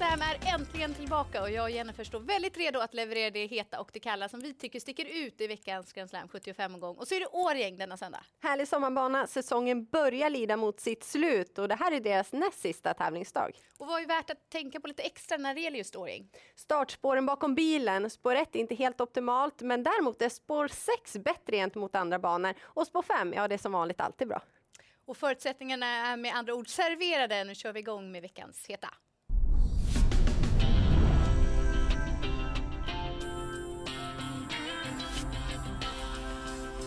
Slam är äntligen tillbaka och jag och Jennifer står väldigt redo att leverera det heta och det kalla som vi tycker sticker ut i veckans Grand Slam 75-omgång. Och så är det Årjäng denna söndag. Härlig sommarbana. Säsongen börjar lida mot sitt slut och det här är deras näst sista tävlingsdag. Och vad är värt att tänka på lite extra när det gäller just Årjäng? Startspåren bakom bilen. Spår 1 är inte helt optimalt, men däremot är spår 6 bättre gentemot andra banor. Och spår 5, ja det är som vanligt alltid bra. Och förutsättningarna är med andra ord serverade. Nu kör vi igång med veckans heta.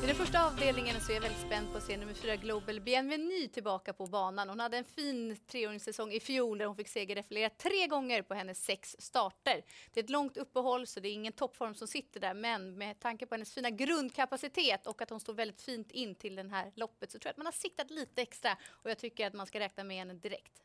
I den första avdelningen så är jag väldigt spänd på att se nummer fyra Global Bienvenue tillbaka på banan. Hon hade en fin treåringssäsong i fjol där hon fick seger tre gånger på hennes sex starter. Det är ett långt uppehåll så det är ingen toppform som sitter där men med tanke på hennes fina grundkapacitet och att hon står väldigt fint in till det här loppet så tror jag att man har siktat lite extra och jag tycker att man ska räkna med henne direkt.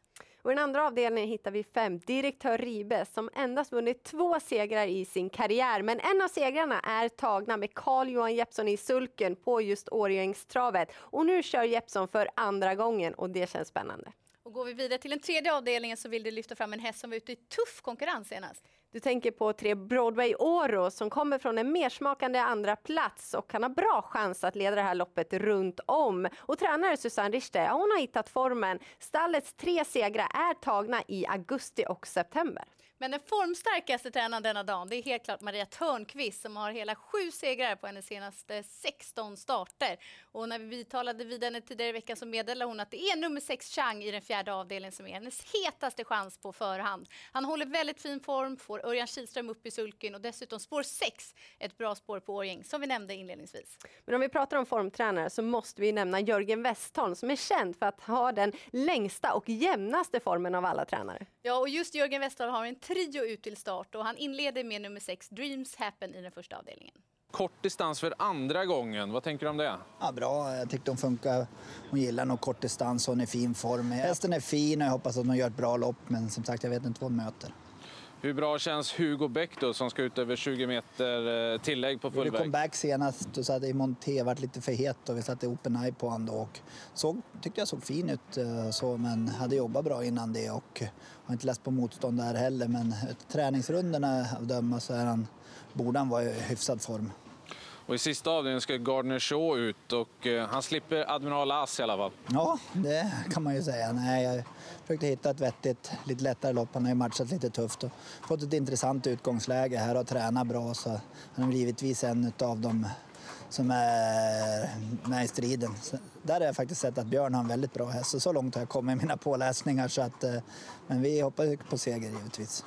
Och I den andra avdelningen hittar vi fem direktör Ribe som endast vunnit två segrar i sin karriär. Men en av segrarna är tagna med Carl Johan Jeppsson i sulken på just Årjängstravet. Och nu kör Jeppsson för andra gången och det känns spännande. Och går vi vidare till den tredje avdelningen så vill du lyfta fram en häst som var ute i tuff konkurrens senast. Du tänker på tre Broadway Oro som kommer från en mersmakande andra plats och kan ha bra chans att leda det här loppet runt om. Och tränare Susanne Richter, hon har hittat formen. Stallets tre segrar är tagna i augusti och september. Men den formstarkaste tränaren denna dagen, det är helt klart Maria Törnqvist som har hela sju segrar på hennes senaste 16 starter. Och när vi talade vid henne tidigare i veckan så meddelade hon att det är nummer sex Chang i den fjärde avdelningen som är hennes hetaste chans på förhand. Han håller väldigt fin form, får Örjan Kihlström upp i sulken och dessutom spår 6, ett bra spår på Årjäng som vi nämnde inledningsvis. Men om vi pratar om formtränare så måste vi nämna Jörgen Westholm som är känd för att ha den längsta och jämnaste formen av alla tränare. Ja, och just Jörgen Westholm har en trio ut till start och han inleder med nummer 6, Dreams Happen i den första avdelningen. Kort distans för andra gången. Vad tänker du om det? Ja, bra. Jag tyckte hon funkar. Hon gillar nog kort distans och hon är i fin form. Hästen är fin och jag hoppas att hon gör ett bra lopp. Men som sagt, jag vet inte vad hon möter. Hur bra känns Hugo Bäck då som ska ut över 20 meter eh, tillägg på full väg? Vi kom back senast och så hade Monté varit lite för het och vi satte open eye på honom då och såg, tyckte jag såg fin ut eh, så men hade jobbat bra innan det och har inte läst på motstånd där heller men träningsrundorna av döma så är han, borde han vara i hyfsad form. Och i sista avdelningen ska Gardner Shaw ut och eh, han slipper Admiral As i alla fall. Ja, det kan man ju säga. Nej, jag försökte hitta ett vettigt, lite lättare lopp. Han har ju matchat lite tufft och fått ett intressant utgångsläge här och tränat bra. Så han är givetvis en av dem som är med i striden. Så där har jag faktiskt sett att Björn har en väldigt bra häst. Så, så långt har jag kommit i mina påläsningar. Så att, eh, men vi hoppas på seger givetvis.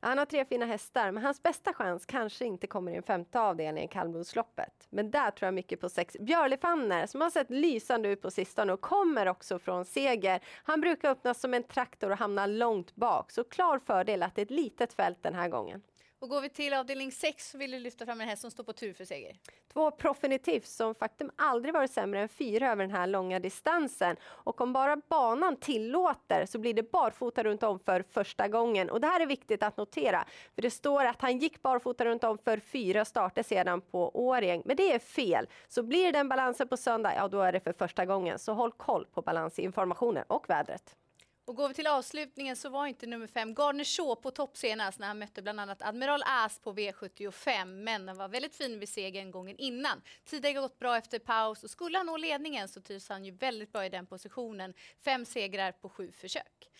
Han har tre fina hästar, men hans bästa chans kanske inte kommer i den femte avdelningen, kallblodsloppet. Men där tror jag mycket på sex Björlefanner som har sett lysande ut på sistone och kommer också från seger. Han brukar öppnas som en traktor och hamna långt bak, så klar fördel att det är ett litet fält den här gången. Och går vi till avdelning 6 så vill du lyfta fram en häst som står på tur för seger. Två Profinitiv som faktum aldrig varit sämre än fyra över den här långa distansen. Och om bara banan tillåter så blir det barfota runt om för första gången. Och det här är viktigt att notera. För det står att han gick barfota runt om för fyra starter sedan på Årjäng. Men det är fel. Så blir den balansen på söndag, ja då är det för första gången. Så håll koll på balansinformationen och vädret. Och går vi till avslutningen så var inte nummer fem Gardner Shaw på topp senast när han mötte bland annat Admiral As på V75. Men han var väldigt fin vid segern gången innan. Tidigare gått bra efter paus och skulle han nå ledningen så trivs han ju väldigt bra i den positionen. Fem segrar på sju försök.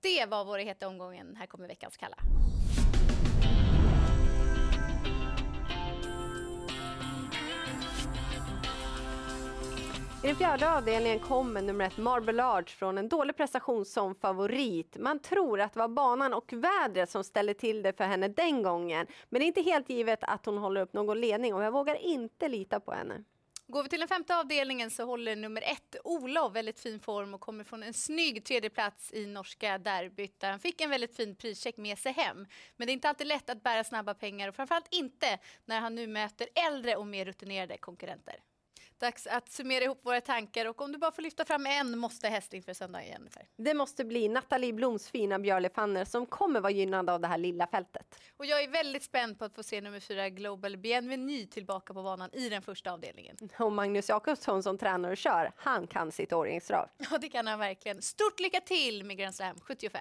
Det var vår heta omgången. Här kommer veckans kalla. I den fjärde avdelningen kommer nummer ett Marble Large från en dålig prestation som favorit. Man tror att det var banan och vädret som ställde till det för henne den gången. Men det är inte helt givet att hon håller upp någon ledning och jag vågar inte lita på henne. Går vi till den femte avdelningen så håller nummer ett Olof väldigt fin form och kommer från en snygg tredjeplats i norska derbyt där han fick en väldigt fin prischeck med sig hem. Men det är inte alltid lätt att bära snabba pengar och framförallt inte när han nu möter äldre och mer rutinerade konkurrenter. Dags att summera ihop våra tankar och om du bara får lyfta fram en måste häst inför söndagen, Jennifer. Det måste bli Nathalie Bloms fina Björlefanner som kommer vara gynnad av det här lilla fältet. Och jag är väldigt spänd på att få se nummer fyra Global Bienvenue tillbaka på banan i den första avdelningen. Och Magnus Jakobsson som tränar och kör, han kan sitt årjängstrav. Ja, det kan han verkligen. Stort lycka till med Grand Slam 75!